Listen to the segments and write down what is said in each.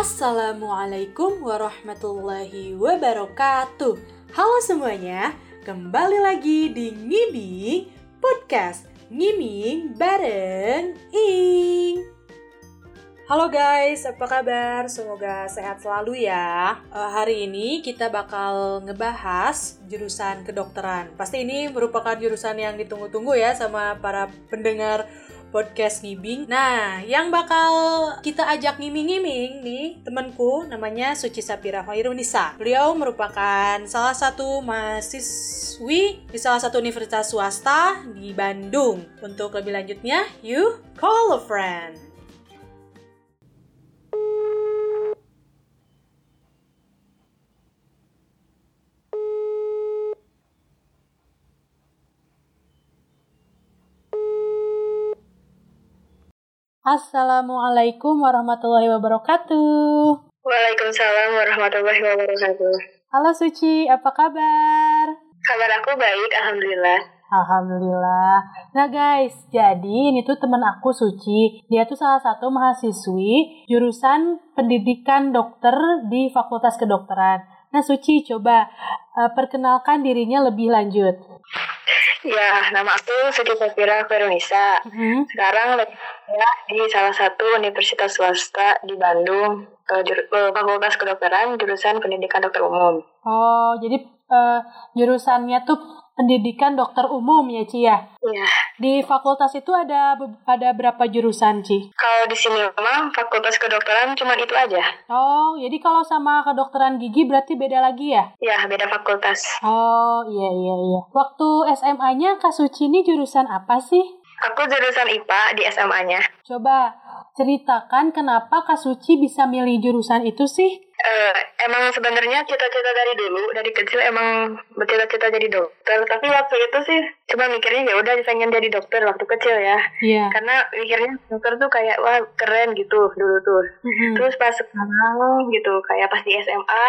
Assalamualaikum warahmatullahi wabarakatuh. Halo semuanya, kembali lagi di Ngibing Podcast Ngiming bareng Ing. Halo guys, apa kabar? Semoga sehat selalu ya. Eh, hari ini kita bakal ngebahas jurusan kedokteran. Pasti ini merupakan jurusan yang ditunggu-tunggu ya sama para pendengar podcast ngibing. Nah, yang bakal kita ajak ngiming-ngiming nih temanku namanya Suci Sapira Hoirunisa. Beliau merupakan salah satu mahasiswi di salah satu universitas swasta di Bandung. Untuk lebih lanjutnya, you call a friend. Assalamualaikum warahmatullahi wabarakatuh. Waalaikumsalam warahmatullahi wabarakatuh. Halo Suci, apa kabar? Kabar aku baik, alhamdulillah. Alhamdulillah. Nah guys, jadi ini tuh teman aku Suci. Dia tuh salah satu mahasiswi jurusan pendidikan dokter di Fakultas Kedokteran. Nah Suci, coba uh, perkenalkan dirinya lebih lanjut. Ya, nama aku Suci Safira Veronisa. Hmm. Sekarang lagi ya, di salah satu universitas swasta di Bandung, ke jur- ke Fakultas Kedokteran, jurusan Pendidikan Dokter Umum. Oh, jadi uh, jurusannya tuh pendidikan dokter umum ya Ci ya? Iya. Di fakultas itu ada ada berapa jurusan Ci? Kalau di sini memang Fakultas Kedokteran cuma itu aja. Oh, jadi kalau sama kedokteran gigi berarti beda lagi ya? Ya, beda fakultas. Oh, iya iya iya. Waktu SMA-nya Kak Suci ini jurusan apa sih? Aku jurusan IPA di SMA-nya. Coba ceritakan kenapa Kak Suci bisa milih jurusan itu sih? Eh, emang sebenarnya cita-cita dari dulu dari kecil emang bercita-cita jadi dokter tapi waktu itu sih cuma mikirnya ya udah pengen jadi dokter waktu kecil ya Iya. karena mikirnya dokter tuh kayak wah keren gitu dulu tuh Mm-mm. terus pas sekarang gitu kayak pas di SMA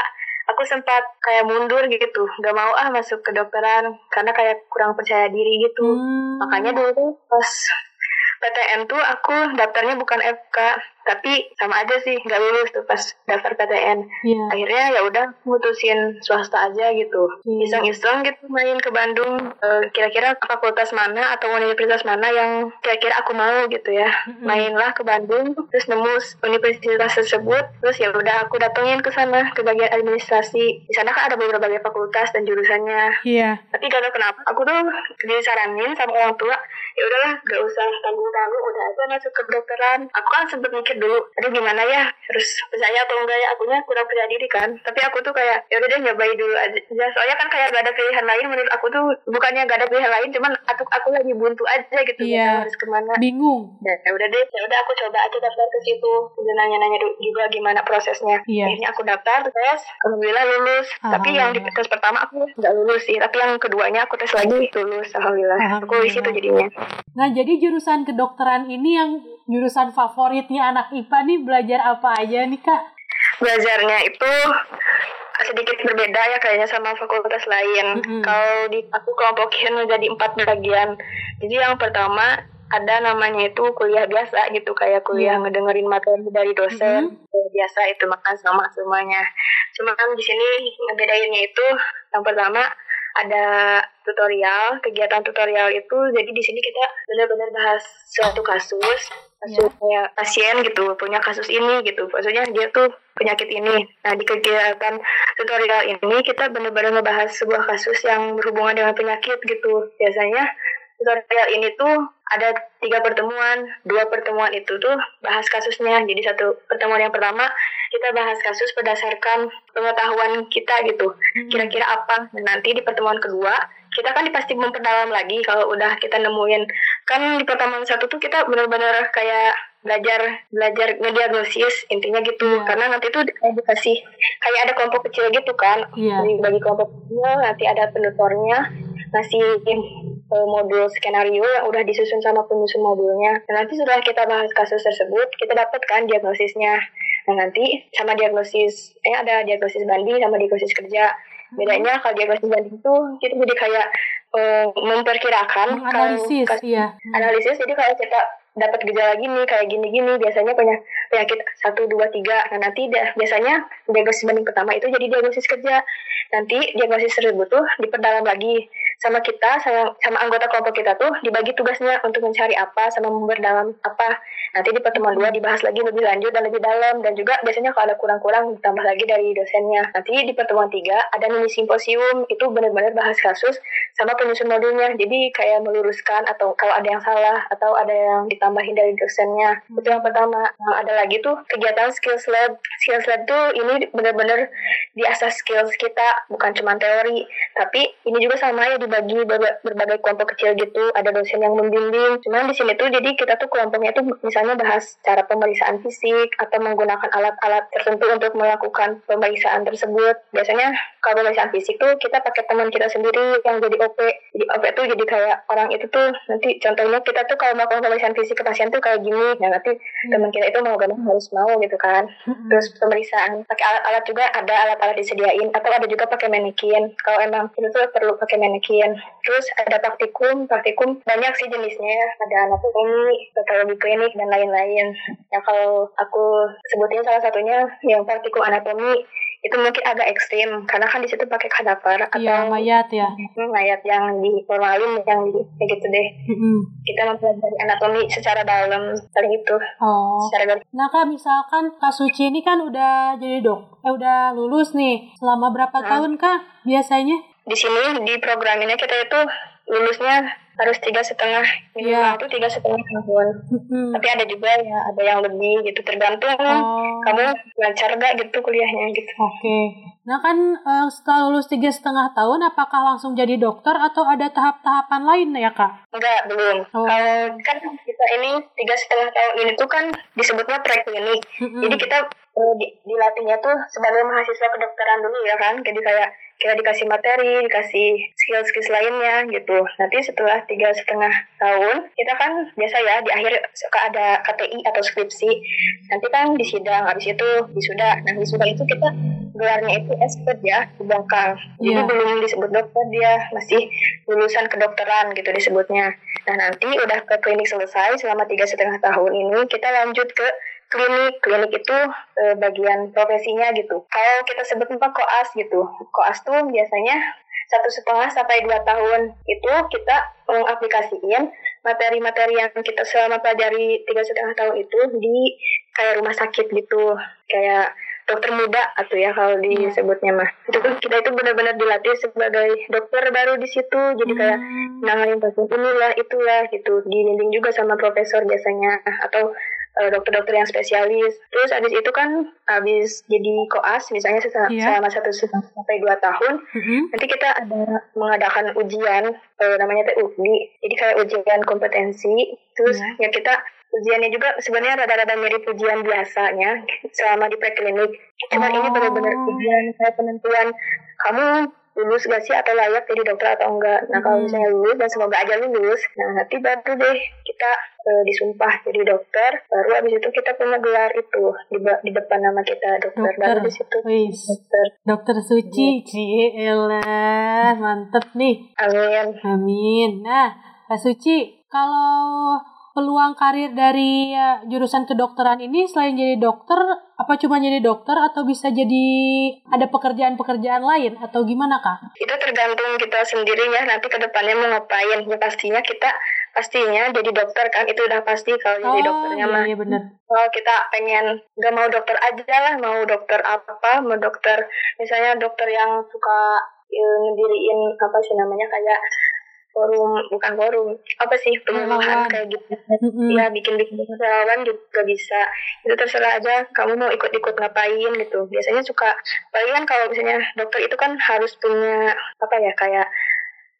aku sempat kayak mundur gitu gak mau ah masuk kedokteran karena kayak kurang percaya diri gitu Hmm. makanya dulu tuh pas PTN tuh aku daftarnya bukan FK tapi sama aja sih nggak lulus tuh pas daftar PTN Iya. akhirnya ya udah mutusin swasta aja gitu Iya. iseng-iseng gitu main ke Bandung Eh, kira-kira fakultas mana atau universitas mana yang kira-kira aku mau gitu ya Mm-mm. mainlah ke Bandung terus nemu universitas tersebut terus ya udah aku datengin ke sana ke bagian administrasi di sana kan ada beberapa fakultas dan jurusannya Iya. tapi gak tau kenapa aku tuh disaranin sama orang tua ya udahlah gak usah tanggung-tanggung udah aja masuk ke kedokteran aku kan sempet mikir dulu aduh gimana ya harus percaya atau enggak ya akunya kurang percaya diri kan tapi aku tuh kayak ya udah deh nyobain dulu aja Ya, soalnya kan kayak gak ada pilihan lain menurut aku tuh bukannya gak ada pilihan lain cuman aku aku lagi buntu aja gitu Iya. tahu harus ke mana Bingung. Ya ya udah deh, ya udah aku coba aja daftar ke situ. Udah nanya-nanya juga gimana prosesnya. Iya. Akhirnya aku daftar, tes, alhamdulillah lulus. Tapi yang di tes pertama aku nggak lulus sih, tapi yang keduanya aku tes lagi lulus, alhamdulillah. Aku di situ jadinya. Nah, jadi jurusan kedokteran ini yang jurusan favoritnya anak IPA nih belajar apa aja nih, Kak? Belajarnya itu sedikit berbeda ya kayaknya sama fakultas lain. Mm-mm. Kalau di aku kelompokin menjadi empat bagian. Jadi yang pertama ada namanya itu kuliah biasa gitu kayak kuliah Iya. ngedengerin materi dari dosen Eh, biasa itu makan sama semuanya. Cuma kan di sini ngebedainnya itu yang pertama ada tutorial kegiatan tutorial itu. Jadi di sini kita benar-benar bahas suatu kasus kasus kayak pasien gitu punya kasus ini gitu. Maksudnya dia tuh penyakit ini. Nah di kegiatan tutorial ini kita benar-benar ngebahas sebuah kasus yang berhubungan dengan penyakit gitu. Biasanya tutorial ini tuh ada tiga pertemuan dua pertemuan itu tuh bahas kasusnya. Jadi satu pertemuan yang pertama kita bahas kasus berdasarkan pengetahuan kita gitu. Kira-kira apa? Dan nanti di pertemuan kedua kita kan pasti memperdalam lagi kalau udah kita nemuin. Kan di pertemuan satu tuh kita benar-benar kayak belajar belajar ngediagnosis intinya gitu. Iya. karena nanti tuh dikasih kayak ada kelompok kecil gitu kan. Iya. bagi kelompok kecil nanti ada penutornya ngasih eh, modul skenario yang udah disusun sama penyusun modulnya. Dan nanti setelah kita bahas kasus tersebut kita dapat kan diagnosisnya. Nah nanti sama diagnosis eh ada diagnosis banding sama diagnosis kerja. Bedanya kalau diagnosis banding itu kita jadi kayak eh, memperkirakan kalau Analisis, kas- iya. analisis. Jadi kalau kita dapat gejala gini kayak gini-gini biasanya punya penyakit satu dua tiga. Nah nanti dah, biasanya diagnosis banding pertama itu jadi diagnosis kerja. Nanti diagnosis tersebut tuh diperdalam lagi sama kita sama, sama anggota kelompok kita tuh dibagi tugasnya untuk mencari apa sama memperdalam apa. Nanti di pertemuan dua dibahas lagi lebih lanjut dan lebih dalam. Dan juga biasanya kalau ada kurang-kurang ditambah lagi dari dosennya. Nanti di pertemuan tiga ada mini simposium. Itu benar-benar bahas kasus sama penyusun modulnya. Jadi kayak meluruskan atau kalau ada yang salah atau ada yang ditambahin dari dosennya. Itu yang pertama. Nah, ada lagi tuh kegiatan skills lab. Skills lab tuh ini benar-benar diasah skills kita. Bukan cuma teori tapi ini juga sama ya di dibagi berbagai kelompok kecil gitu. Ada dosen yang membimbing. Cuman di sini tuh jadi kita tuh kelompoknya tuh misalnya bahas cara pemeriksaan fisik atau menggunakan alat-alat tertentu untuk melakukan pemeriksaan tersebut. Biasanya kalau pemeriksaan fisik tuh kita pakai teman kita sendiri yang jadi OP jadi OP tuh jadi kayak orang itu tuh nanti contohnya kita tuh kalau melakukan pemeriksaan fisik ke pasien tuh kayak gini. Nah nanti hmm. teman kita itu mau gak mau harus mau gitu kan. Hmm. terus pemeriksaan pakai alat-alat juga. Ada alat-alat disediain. Atau ada juga pakai manekin kalau emang itu tuh perlu pakai manekin Terus ada praktikum, praktikum banyak sih jenisnya. Ada anatomi, patologi klinik dan lain-lain. Ya kalau aku sebutin salah satunya yang praktikum anatomi itu mungkin agak ekstrim karena kan di situ pakai kadaver iya, atau ya, mayat ya mayat yang di formalin yang di kayak gitu deh mm-hmm. kita mempelajari anatomi secara dalam paling itu oh secara dalam. nah kak misalkan kak Suci ini kan udah jadi dok eh udah lulus nih selama berapa nah. tahun kak biasanya di sini di program ini kita itu lulusnya harus tiga setengah minimal yeah. itu tiga setengah tahun hmm. tapi ada juga ya ada yang lebih gitu tergantung oh. kamu lancar gak gitu kuliahnya gitu oke okay. nah kan uh, setelah lulus tiga setengah tahun apakah langsung jadi dokter atau ada tahap-tahapan lain ya kak enggak belum oh. kalau kan kita ini tiga setengah tahun ini tuh kan disebutnya preklinik hmm. jadi kita di, dilatihnya tuh sebagai mahasiswa kedokteran dulu ya kan jadi kayak kita dikasih materi, dikasih skill-skill lainnya gitu. Nanti setelah tiga setengah tahun, kita kan biasa ya di akhir suka ada KTI atau skripsi. Nanti kan di sidang, habis itu wisuda. Nah wisuda itu kita gelarnya itu expert ya di belakang. Jadi yeah. belum disebut dokter dia masih lulusan kedokteran gitu disebutnya. Nah nanti udah ke klinik selesai selama tiga setengah tahun ini kita lanjut ke klinik. Klinik itu e, bagian profesinya gitu. Kalau kita sebut apa koas gitu. Koas tuh biasanya satu setengah sampai dua tahun itu kita mengaplikasikan materi-materi yang kita selama pelajari tiga setengah tahun itu di kayak rumah sakit gitu. Kayak dokter muda atau ya kalau disebutnya mah. Itu tuh kita itu benar-benar dilatih sebagai dokter baru di situ. Jadi kayak hmm. nanganin pasien inilah itulah gitu. Dibimbing juga sama profesor biasanya. Atau dokter-dokter yang spesialis. Terus abis itu kan abis jadi koas misalnya selama, yeah. selama satu sampai dua tahun, mm-hmm. nanti kita ada mengadakan ujian uh, namanya TUGI. Jadi kayak ujian kompetensi. Terus yeah. ya kita ujiannya juga sebenarnya rada-rada mirip ujian biasanya selama di preklinik. Cuma oh. ini benar-benar ujian kayak penentuan kamu lulus gak sih atau layak jadi dokter atau enggak. Nah kalau hmm. misalnya lulus dan semoga aja lulus, nah nanti baru deh kita e, disumpah jadi dokter. Baru abis itu kita punya gelar itu di, di depan nama kita dokter. dokter. Baru di situ dokter. Dokter Suci, hmm. Cielah, mantep nih. Amin. Amin. Nah, Kak Suci, kalau peluang karir dari ya, jurusan kedokteran ini selain jadi dokter apa cuma jadi dokter atau bisa jadi ada pekerjaan-pekerjaan lain atau gimana kak? Itu tergantung kita sendiri ya nanti ke depannya mau ngapain ya pastinya kita pastinya jadi dokter kan itu udah pasti kalau oh, jadi dokternya iya, mah. Iya bener. Kalau kita pengen gak mau dokter aja lah mau dokter apa mau dokter misalnya dokter yang suka ya, ngediriin apa sih namanya kayak forum bukan forum apa sih penyuluhan kayak gitu. Mm-hmm. ya bikin bikin relawan juga bisa. Itu terserah aja kamu mau ikut-ikut ngapain gitu. Biasanya suka paling kan kalau misalnya dokter itu kan harus punya apa ya kayak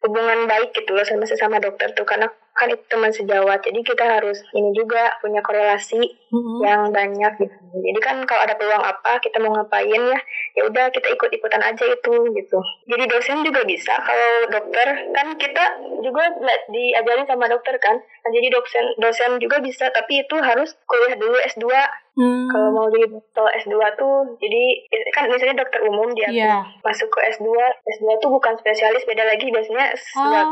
hubungan baik gitu loh sama sesama dokter tuh. Karena kan itu teman sejawat jadi kita harus ini juga punya korelasi mm-hmm. yang banyak gitu jadi kan kalau ada peluang apa kita mau ngapain ya ya udah kita ikut ikutan aja itu gitu jadi dosen juga bisa kalau dokter kan kita juga diajarin sama dokter kan nah, jadi dosen dosen juga bisa tapi itu harus kuliah dulu S2 Hmm. Kalau mau jadi dokter S2 tuh, jadi kan misalnya dokter umum dia yeah. masuk ke S2, S2 tuh bukan spesialis, beda lagi biasanya S2 oh.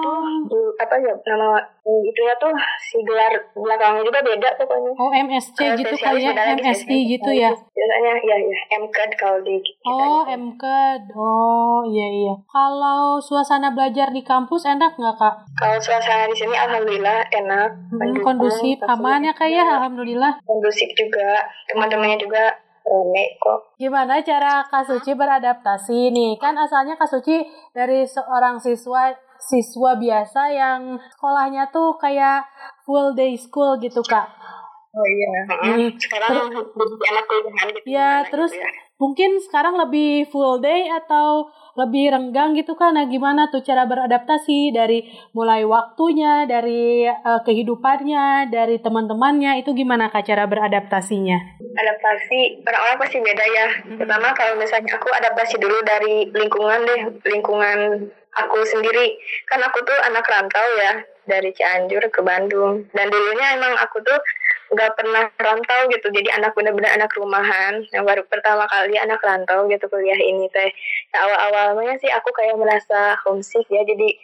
tuh apa ya nama itu ya tuh si gelar belakangnya juga beda pokoknya. Oh MSC uh, gitu kali ya, MSI gitu ya. Biasanya ya ya MKD kalau di kita. Oh gitu. Oh iya iya. Kalau suasana belajar di kampus enak nggak kak? Kalau suasana di sini alhamdulillah enak. Hmm, kondusif, aman ya kak ya, alhamdulillah. Kondusif juga, teman-temannya juga rame kok. Gimana cara Kak Suci beradaptasi nih? Kan asalnya Kak Suci dari seorang siswa siswa biasa yang sekolahnya tuh kayak full day school gitu kak. Oh iya. Hmm. Sekarang jadi anak kuliahan gitu. Ya terus gitu ya. Mungkin sekarang lebih full day atau lebih renggang gitu kan? Nah gimana tuh cara beradaptasi dari mulai waktunya, dari uh, kehidupannya, dari teman-temannya itu gimana kak cara beradaptasinya? Adaptasi orang-orang pasti beda ya. Hmm. Pertama kalau misalnya aku adaptasi dulu dari lingkungan deh, lingkungan aku sendiri kan aku tuh anak rantau ya dari Cianjur ke Bandung dan dulunya emang aku tuh nggak pernah rantau gitu. Jadi anak bener-bener anak rumahan. Yang baru pertama kali anak rantau gitu kuliah ini teh. Ya, awal-awalnya sih aku kayak merasa homesick ya. Jadi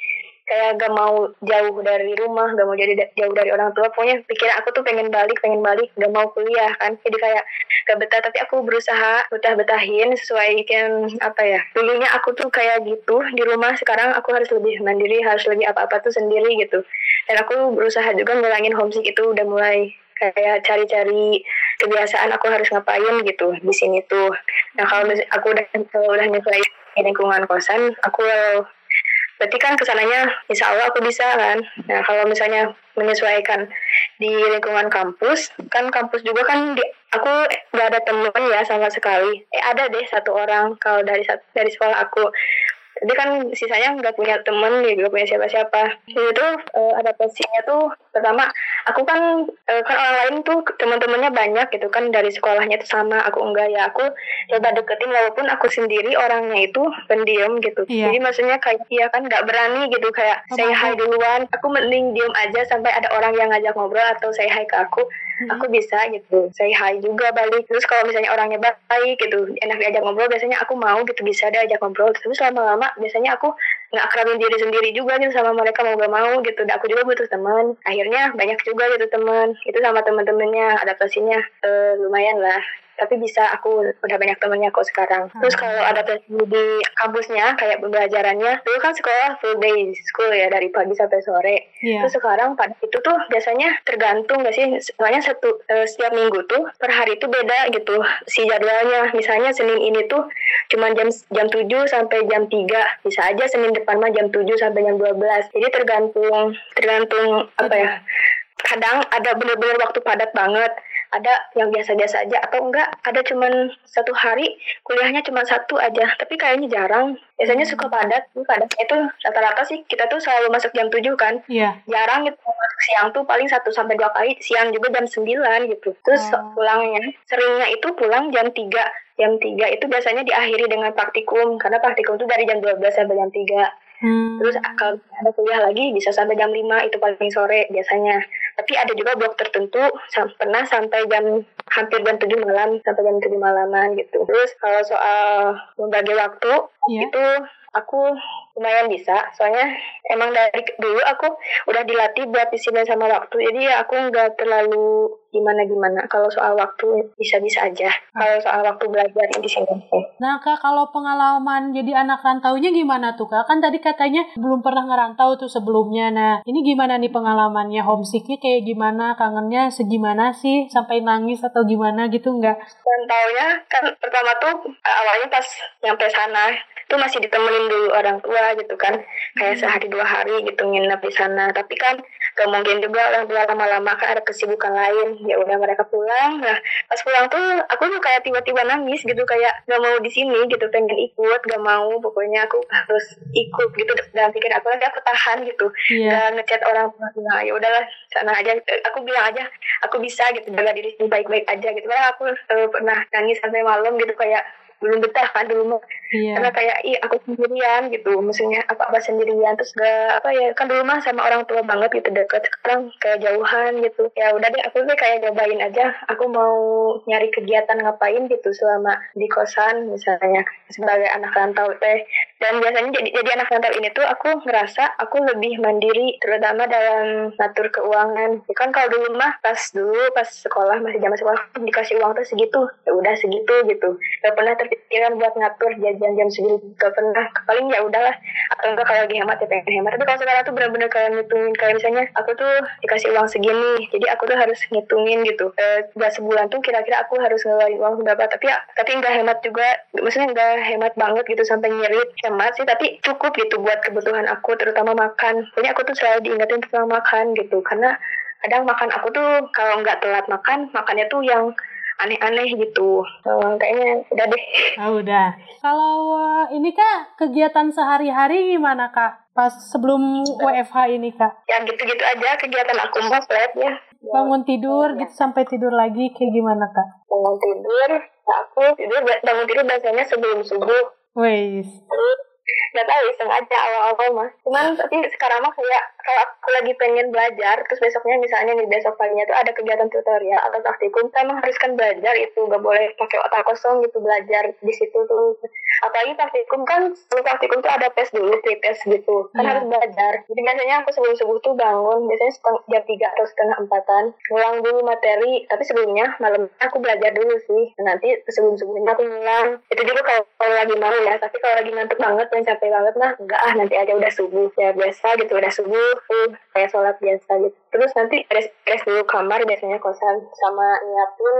kayak gak mau jauh dari rumah gak mau jadi jauh dari orang tua. Pokoknya pikir aku tuh pengen balik pengen balik gak mau kuliah kan. Jadi kayak gak betah. Tapi aku berusaha betah betahin sesuai kan apa ya dulunya aku tuh kayak gitu di rumah. Sekarang aku harus lebih mandiri harus lebih apa apa tuh sendiri gitu. Dan aku berusaha juga ngilangin homesick itu udah mulai kayak cari-cari kebiasaan aku harus ngapain gitu di sini tuh. Nah kalau aku udah kalau udah nyesuaiin lingkungan kosan, aku berarti kan ke sananya insya Allah aku bisa kan. Nah kalau misalnya menyesuaikan di lingkungan kampus kan kampus juga kan di, aku gak ada temen ya sama sekali. Eh ada deh satu orang kalau dari dari sekolah aku. Jadi kan sisanya nggak punya temen ya nggak punya siapa-siapa. Itu uh, adaptasinya tuh pertama aku kan uh, kan orang lain tuh teman-temannya banyak gitu kan dari sekolahnya tuh sama aku enggak ya. Aku coba deketin walaupun aku sendiri orangnya itu pendiam gitu. Iya. jadi maksudnya kayak iya kan nggak berani gitu kayak oh, saya hai duluan. Aku mending diem aja sampai ada orang yang ngajak ngobrol atau saya hai ke aku hmm. aku bisa gitu. Saya hai juga balik. Terus kalau misalnya orangnya baik gitu enak diajak ngobrol biasanya aku mau gitu bisa diajak ngobrol. Terus lama-lama biasanya aku nggak akrabin diri sendiri juga gitu sama mereka mau gak mau gitu. Dan aku juga butuh teman. Akhirnya banyak juga gitu teman. Itu sama temen-temennya adaptasinya uh, lumayan lah tapi bisa aku udah banyak temennya kok sekarang. Hmm. terus kalau ada di kampusnya kayak pembelajarannya dulu kan sekolah full day school ya dari pagi sampai sore. Yeah. terus sekarang pada itu tuh biasanya tergantung gak sih? Soalnya satu uh, setiap minggu tuh per hari itu beda gitu si jadwalnya. Misalnya Senin ini tuh cuma jam jam 7 sampai jam 3 bisa aja Senin depan mah jam 7 sampai jam 12 jadi tergantung tergantung apa ya? Kadang ada bener-bener waktu padat banget ada yang biasa-biasa aja atau enggak ada cuman satu hari kuliahnya cuma satu aja. Tapi kayaknya jarang. Biasanya hmm. suka padat padat. Itu rata-rata sih kita tuh selalu masuk jam 7 kan. Yeah. jarang gitu masuk siang tuh paling satu sampai dua kali siang juga jam 9 gitu. Terus oh. pulangnya seringnya itu pulang jam 3 jam 3 itu biasanya diakhiri dengan praktikum karena praktikum tuh dari jam 12 sampai jam 3 Hmm. Terus kalau ada kuliah lagi bisa sampai jam 5 itu paling sore biasanya. Tapi ada juga blok tertentu pernah sampai jam hampir jam 7 malam sampai jam 7 malaman gitu. Terus kalau soal membagi waktu yeah. itu aku lumayan bisa soalnya emang dari dulu aku udah dilatih buat disiplin sama waktu. Jadi ya aku nggak terlalu gimana gimana kalau soal waktu bisa bisa aja kalau soal waktu belajar di sini. Nah kak kalau pengalaman jadi anak rantaunya gimana tuh kak? Kan tadi katanya belum pernah ngerantau tuh sebelumnya. Nah ini gimana nih pengalamannya? Homesicknya kayak gimana? Kangennya segimana sih? Sampai nangis atau gimana gitu nggak? Rantaunya kan pertama tuh awalnya pas nyampe sana itu masih ditemenin dulu orang tua gitu kan. Kayak hmm. sehari dua hari gitu nginep di sana. Tapi kan gak mungkin juga orang tua lama-lama kan ada kesibukan lain. Ya udah mereka pulang. Nah pas pulang tuh aku tuh kayak tiba-tiba nangis gitu. Kayak gak mau di sini gitu. Pengen ikut gak mau. Pokoknya aku harus ikut gitu. Dan pikir aku nanti aku tahan gitu. Yeah. gak ngechat orang tua. Nah ya udahlah. Sana aja. Aku bilang aja aku bisa gitu. Jaga diri sendiri baik-baik aja gitu. Karena aku uh, pernah nangis sampai malam gitu. Kayak belum betah kan dulu mah. Iya. karena kayak ih aku sendirian gitu. Maksudnya apa apa sendirian? Terus gak apa ya kan dulu mah sama orang tua banget gitu deket. Sekarang kayak jauhan gitu. Ya udah deh aku tuh kayak nyobain aja. Aku mau nyari kegiatan ngapain gitu selama di kosan misalnya sebagai anak rantau teh. Dan biasanya jadi jadi anak rantau ini tuh aku ngerasa aku lebih mandiri terutama dalam ngatur keuangan. Ya kan kalau dulu mah pas dulu pas sekolah masih zaman sekolah dikasih uang tuh segitu. Ya udah segitu gitu. Gak pernah terpikirkan buat ngatur jajan jam segitu gak pernah paling ya udahlah atau enggak kalau lagi hemat ya pengen hemat. Tapi kalau sekarang tuh benar-benar kayak ngitungin kayak misalnya aku tuh dikasih uang segini jadi aku tuh harus ngitungin gitu. E, gak sebulan tuh kira-kira aku harus ngeluarin uang berapa? Tapi ya tapi nggak hemat juga maksudnya nggak hemat banget gitu sampai nyirit hemat sih tapi cukup gitu buat kebutuhan aku terutama makan. Pokoknya aku tuh selalu diingetin tentang makan gitu karena kadang makan aku tuh kalau nggak telat makan makannya tuh yang aneh-aneh gitu Eh, kayaknya udah deh Ah, udah. Kalau uh, ini kak kegiatan sehari-hari gimana kak? Pas sebelum WFH ini kak, ya gitu-gitu aja kegiatan aku mah flat ya bangun tidur gitu sampai tidur lagi kayak gimana kak? bangun tidur aku tidur bangun tidur biasanya sebelum subuh Wes. terus nggak tahu iseng aja awal-awal mah. Cuman tapi sekarang mah kayak kalau aku lagi pengen belajar terus besoknya misalnya nih besok paginya tuh ada kegiatan tutorial atau praktikum saya emang harus kan belajar itu. Nggak boleh pakai otak kosong gitu belajar di situ tuh. Apalagi praktikum kan sebelum praktikum tuh ada tes dulu pre tes gitu. Kan Iya. harus belajar. Jadi biasanya aku sebelum subuh tuh bangun biasanya setengah jam tiga atau setengah empatan ngulang dulu materi. Tapi sebelumnya malam aku belajar dulu sih. Nanti sebelum subuhnya aku ngulang. Itu juga kalau, kalau lagi mau ya tapi kalau lagi ngantuk banget dan capek banget mah enggak ah nanti aja udah subuh ya biasa gitu udah subuh uh, kayak sholat biasa gitu. Terus nanti beres-beres dulu kamar biasanya kosan sama nyiapin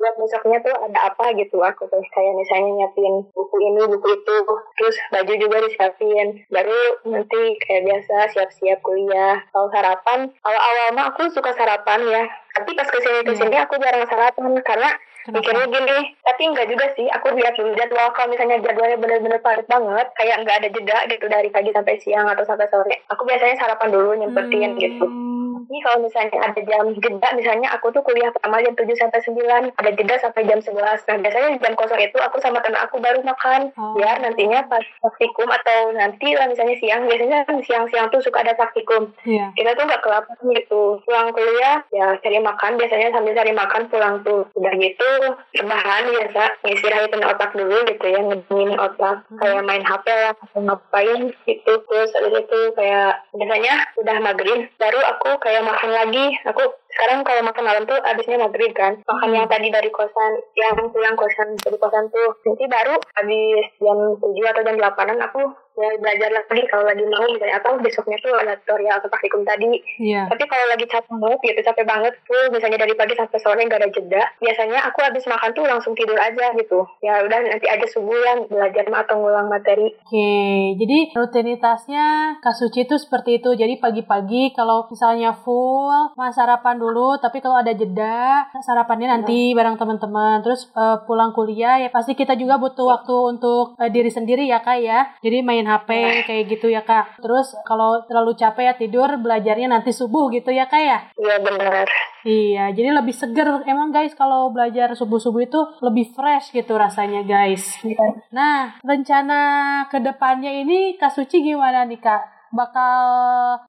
buat besoknya tuh ada apa gitu aku tuh kayak misalnya nyiapin buku ini buku itu terus baju juga disiapin. Baru nanti kayak biasa siap-siap kuliah. Kalau sarapan awal-awal mah aku suka sarapan ya. Tapi pas ke sini ke sini aku jarang sarapan karena mikirnya gini tapi enggak juga sih. Aku lihat dulu jadwal kalau misalnya jadwalnya bener-bener padat banget kayak nggak ada jeda gitu dari pagi sampai siang atau sampai sore. Aku biasanya sarapan dulu nyempetin gitu Hmm, ini kalau misalnya ada jam jeda, misalnya aku tuh kuliah pertama jam 7 sampai 9, ada jeda sampai jam 11. Nah, biasanya di jam kosong itu aku sama teman aku baru makan. Oh. Biar nantinya pas praktikum atau nanti lah misalnya siang, biasanya kan siang-siang tuh suka ada praktikum. Iya. Kita tuh nggak kelaparan gitu. Pulang kuliah, ya cari makan, biasanya sambil cari makan pulang tuh. Udah gitu, rebahan biasa, ngistirahatin otak dulu gitu ya, ngedingin otak. Kayak main HP lah, ngapain gitu. Terus itu kayak, biasanya udah maghrib, baru aku kayak makan lagi. Aku sekarang kalau makan malam tuh abisnya maghrib kan. Makan yang tadi dari kosan, yang pulang kosan dari kosan tuh. Nanti baru habis jam 7 atau jam 8an aku mulai belajar lagi kalau lagi mau misalnya atau besoknya tuh ada tutorial atau praktikum tadi Iya. tapi kalau lagi capek banget gitu capek banget tuh misalnya dari pagi sampai sore nggak ada jeda biasanya aku habis makan tuh langsung tidur aja gitu ya udah nanti aja subuh yang belajar atau ngulang materi Oke, jadi rutinitasnya Kak Suci itu seperti itu. Jadi pagi-pagi kalau misalnya full, mas sarapan dulu. Tapi kalau ada jeda, sarapannya nanti bareng teman-teman. Terus eh, pulang kuliah ya pasti kita juga butuh waktu untuk eh, diri sendiri ya Kak ya. Jadi main HP kayak gitu ya Kak. Terus kalau terlalu capek ya tidur, belajarnya nanti subuh gitu ya Kak ya. iya benar Iya, jadi lebih seger. Emang guys, kalau belajar subuh-subuh itu lebih fresh gitu rasanya guys. Nah, rencana ke depannya ini Kak Suci gimana nih Kak? Bakal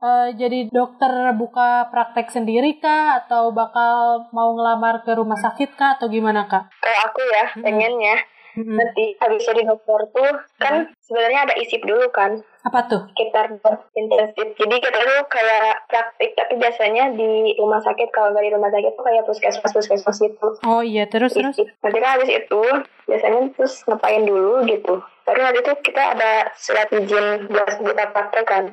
eh, jadi dokter buka praktek sendiri kah? Atau bakal mau ngelamar ke rumah sakit kah? Atau gimana Kak? kalau aku ya pengennya Mm-mm. nanti habis jadi dokter tuh kan sebenarnya ada isip dulu kan Apa tuh? sekitar intensif jadi kita tuh kayak praktik tapi biasanya di rumah sakit kalau nggak di rumah sakit tuh kayak puskesmas puskesmas gitu Oh iya, terus terus. Isi. Nanti kan habis itu biasanya terus ngapain dulu gitu. Baru nanti tuh kita ada surat izin buat kita praktek kan.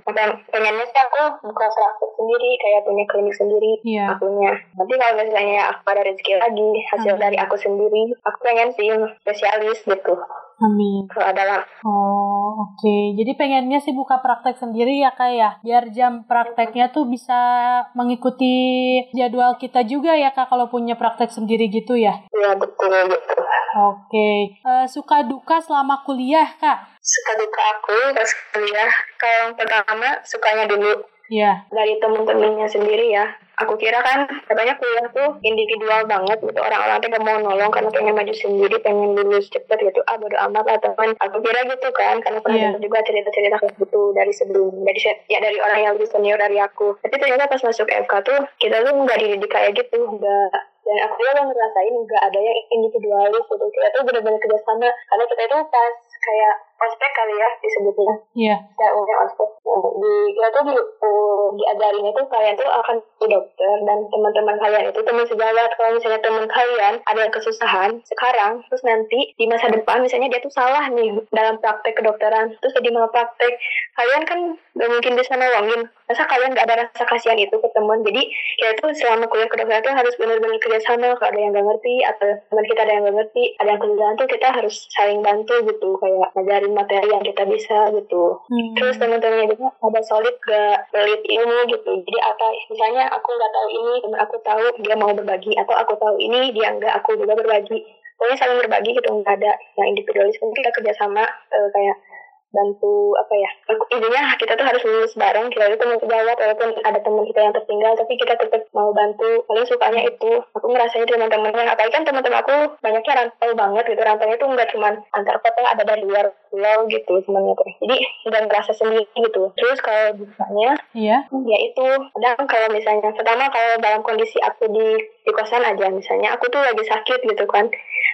Pengennya sih aku buka praktek sendiri, kayak punya klinik sendiri Iya. akunya. Nanti kalau misalnya aku ada rezeki lagi hasil Hmm. dari aku sendiri, aku pengen sih spesialis gitu. Amin. Kalau ada. Oh, oke. Jadi pengennya sih buka praktek sendiri ya kak ya, biar jam prakteknya tuh bisa mengikuti jadwal kita juga ya kak kalau punya praktek sendiri gitu ya. Ya betul gitu. Oke. Eh, suka duka selama kuliah kak? Suka duka aku pas kuliah. Kalau yang pertama sukanya dulu. Iya. dari temen-temennya sendiri ya. Aku kira kan katanya kuliah tuh individual banget gitu. Orang-orang tuh gak mau nolong karena pengen maju sendiri pengen lulus cepet gitu. Ah bodo amat lah teman aku kira gitu kan karena pernah Iya. dengar juga cerita-cerita kayak gitu dari sebelum. Dari ya dari orang yang lebih senior dari aku. Tapi ternyata pas masuk FK tuh kita tuh nggak dididik kayak gitu nggak. Dan aku juga ngerasain nggak ada yang individualis gitu. Kita tuh benar-benar kerjasama. Karena kita itu pas kayak ospek kali ya disebutnya. Iya. ya udah ospek. Nah, di kita tuh di, uh, diajarin itu kalian tuh akan jadi dokter dan teman-teman kalian itu teman sejawat. Kalau misalnya teman kalian ada yang kesusahan sekarang terus nanti di masa depan misalnya dia tuh salah nih dalam praktek kedokteran terus jadi mau praktek kalian kan gak mungkin bisa nolongin. Masa kalian gak ada rasa kasihan itu ke teman? Jadi kita tuh selama kuliah kedokteran tuh harus benar-benar kerjasama. Kalau ada yang gak ngerti atau teman kita ada yang gak ngerti ada yang kesusahan tuh kita harus saling bantu gitu kayak ngajarin materi yang kita bisa gitu. Hmm. terus teman-temannya juga ada solid gak pelit ilmu gitu. Jadi apa misalnya aku nggak tahu ini teman aku tahu dia mau berbagi atau aku tahu ini dia enggak aku juga berbagi. Pokoknya saling berbagi gitu nggak ada yang individualis mungkin kita kerjasama eh, kayak bantu apa ya intinya kita tuh harus lulus bareng kita itu teman sejawat walaupun ada teman kita yang tertinggal tapi kita tetap mau bantu. Paling sukanya itu aku ngerasain teman-temannya apalagi kan teman-teman aku banyaknya rantau banget gitu. Rantaunya tuh nggak cuman antar kota ada dari luar pulau gitu temannya tuh. Jadi nggak ngerasa sendiri gitu. Terus kalau misalnya Iya. ya itu kadang kalau misalnya pertama kalau dalam kondisi aku di di kosan aja misalnya aku tuh lagi sakit gitu kan.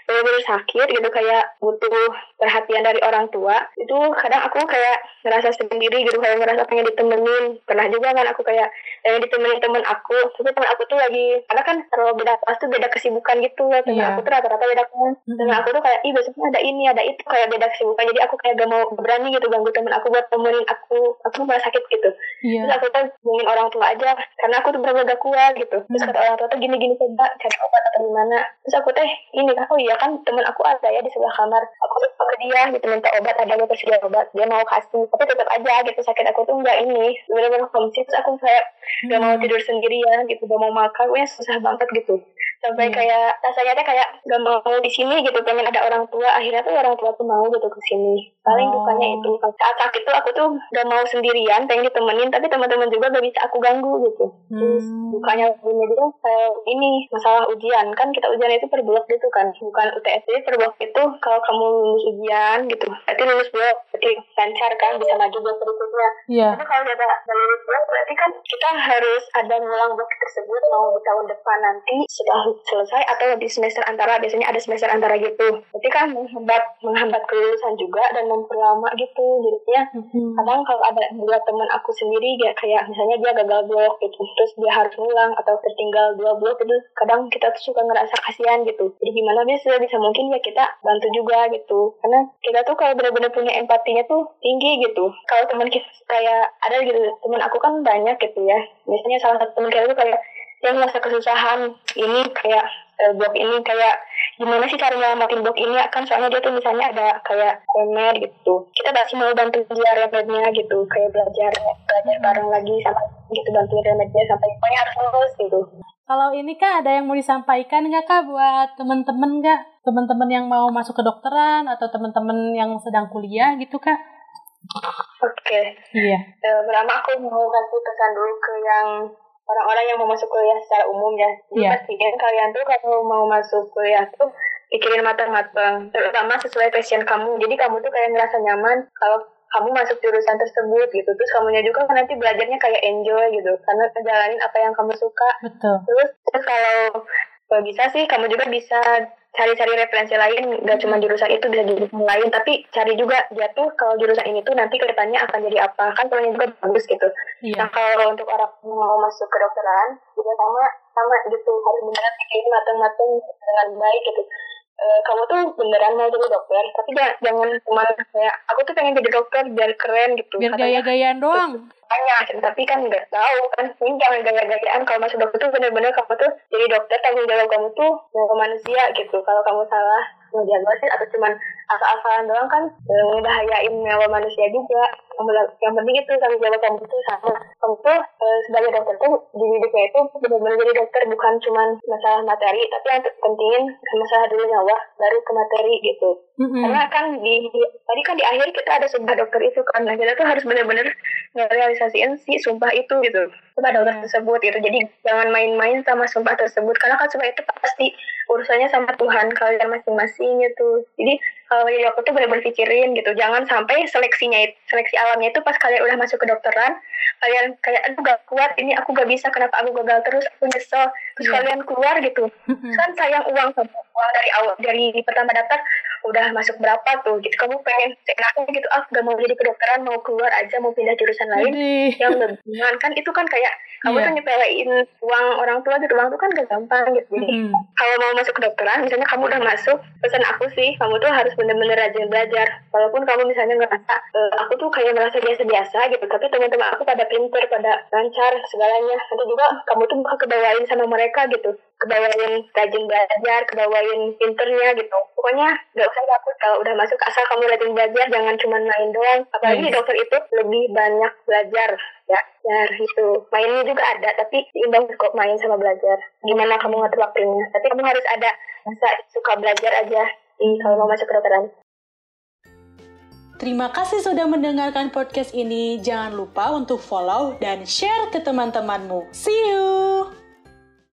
Benar-benar sakit gitu kayak butuh perhatian dari orang tua itu kadang aku kayak ngerasa sendiri gitu kayak ngerasa pengen ditemenin pernah juga kan aku kayak pengen ditemenin temen aku tapi temen aku tuh lagi karena kan kalau beda kelas tuh beda kesibukan gitu ya temen Iya. aku tuh rata-rata beda kelas temen aku tuh kayak ih besoknya ada ini ada itu kayak beda kesibukan jadi aku kayak gak mau berani gitu ganggu temen aku buat temenin aku aku malah sakit gitu Iya. Terus aku tuh hubungin orang tua aja karena aku tuh bener-bener gak kuat gitu. Terus Hmm. kata orang tua tuh gini-gini coba cari obat atau gimana. Terus aku teh ini kan oh iya kan temen aku ada ya di sebelah kamar. Aku lupa ke dia gitu minta obat ada gue tersedia obat dia mau kasih tapi tetap aja gitu sakit aku tuh nggak ini. Bener-bener homesick aku kayak gak mau tidur sendirian gitu gak mau makan gue susah banget gitu sampai Iya. kayak rasanya teh kayak gak mau di sini gitu pengen ada orang tua akhirnya tuh orang tua tuh mau gitu ke sini paling Oh. dukanya itu saat sakit tuh aku tuh gak mau sendirian pengen ditemenin tapi teman-teman juga gak bisa aku ganggu gitu terus Hmm. dukanya lainnya juga kayak ini masalah ujian kan kita ujian itu per blok gitu kan bukan UTS jadi per blok itu kalau kamu lulus ujian gitu berarti lulus blok berarti lancar kan bisa maju blok berikutnya Iya. tapi kalau udah ada lulus blok berarti kan kita harus ada ngulang blok tersebut mau di tahun depan nanti setelah selesai atau di semester antara biasanya ada semester antara gitu. Berarti kan menghambat menghambat kelulusan juga dan memperlama gitu. Jadinya Hmm. kadang kalau ada dua teman aku sendiri dia kayak misalnya dia gagal blok gitu terus dia harus ngulang atau tertinggal dua blok itu kadang kita tuh suka ngerasa kasihan gitu jadi gimana bisa bisa mungkin ya kita bantu juga gitu karena kita tuh kalau benar-benar punya empatinya tuh tinggi gitu kalau teman kita kayak ada gitu teman aku kan banyak gitu ya biasanya salah satu teman kita tuh kayak dia merasa kesusahan ini kayak eh, blok ini kayak gimana sih cara nyelamatin blok ini kan soalnya dia tuh misalnya ada kayak remed gitu kita pasti mau bantu dia remednya gitu kayak belajar belajar bareng lagi sampai gitu bantu remednya sampai pokoknya harus lulus gitu Kalau ini kak ada yang mau disampaikan nggak kak buat teman-teman nggak? Teman-teman yang mau masuk kedokteran atau teman-teman yang sedang kuliah gitu kak? oke Iya. Eh, pertama aku mau kasih pesan dulu ke yang orang-orang yang mau masuk kuliah secara umum ya. Jadi Iya. pastiin kalian tuh kalau mau masuk kuliah tuh pikirin matang-matang, terutama sesuai passion kamu. Jadi kamu tuh kayak ngerasa nyaman kalau kamu masuk jurusan tersebut gitu. Terus kamunya juga kan nanti belajarnya kayak enjoy gitu, karena ngejalanin apa yang kamu suka. Betul. Terus, terus kalau kalau bisa sih kamu juga bisa cari-cari referensi lain, gak cuma jurusan itu bisa jurusan lain, tapi cari juga dia tuh kalau jurusan ini tuh nanti ke depannya akan jadi apa kan kalau juga bagus gitu. Nah Iya. kalau untuk orang yang mau masuk kedokteran juga sama sama gitu harus beneran pikirin matang-matang dengan baik gitu. Eh, kamu tuh beneran mau jadi dokter, tapi jangan, jangan cuma kayak aku tuh pengen jadi dokter biar keren gitu. Biar gaya-gayaan doang. Banyak tapi kan nggak tahu kan ini jangan gaya-gayaan. Kalau masuk dokter tuh bener-bener kamu tuh jadi dokter tanggung jawab kamu tuh mau manusia gitu. Kalau kamu salah mau diagnosis atau cuman asal-asalan doang kan ngebahayain nyawa manusia juga. Yang penting itu tanggung jawab kamu itu sama. Kamu tuh e, sebagai dokter tuh di hidupnya itu benar-benar jadi dokter bukan cuma masalah materi tapi yang pentingin masalah dulu nyawa baru ke materi gitu mm-hmm. karena kan di tadi kan di akhir kita ada sumpah dokter itu kan nah kita tuh harus benar-benar ngerealisasiin si sumpah itu gitu sumpah dokter tersebut gitu. Jadi jangan main-main sama sumpah tersebut. Karena kan sumpah itu pasti urusannya sama Tuhan kalian masing-masing gitu. Jadi kalau jadi dokter tuh benar-benar pikirin gitu. Jangan sampai seleksinya itu seleksi alamnya itu pas kalian udah masuk ke dokteran kalian kayak aku gak kuat ini aku gak bisa kenapa aku gagal terus aku nyesel. Terus yeah. kalian keluar gitu. Kan sayang uang sama uang dari awal dari pertama daftar udah masuk berapa tuh gitu. Kamu pengen seenaknya gitu ah gak mau jadi kedokteran mau keluar aja mau pindah jurusan lain yang lebih kan itu kan kayak kamu yeah. tuh nyepelein uang orang tua gitu uang tuh kan gak gampang gitu jadi mm. kalau mau masuk kedokteran misalnya kamu udah masuk pesan aku sih kamu tuh harus bener-bener rajin belajar walaupun kamu misalnya ngerasa e, aku tuh kayak merasa biasa-biasa gitu tapi teman-teman aku pada pinter pada lancar segalanya nanti juga kamu tuh bakal kebawain sama mereka gitu kebawain rajin belajar kebawain pinternya gitu pokoknya gak usah takut kalau udah masuk asal kamu rajin belajar jangan cuma main doang apalagi hmm. dokter itu lebih banyak belajar ya ya itu mainnya juga ada tapi imbang kok main sama belajar gimana kamu ngatur waktunya tapi kamu harus ada masa suka belajar aja di kalau mau masuk kedokteran Terima kasih sudah mendengarkan podcast ini. Jangan lupa untuk follow dan share ke teman-temanmu. See you!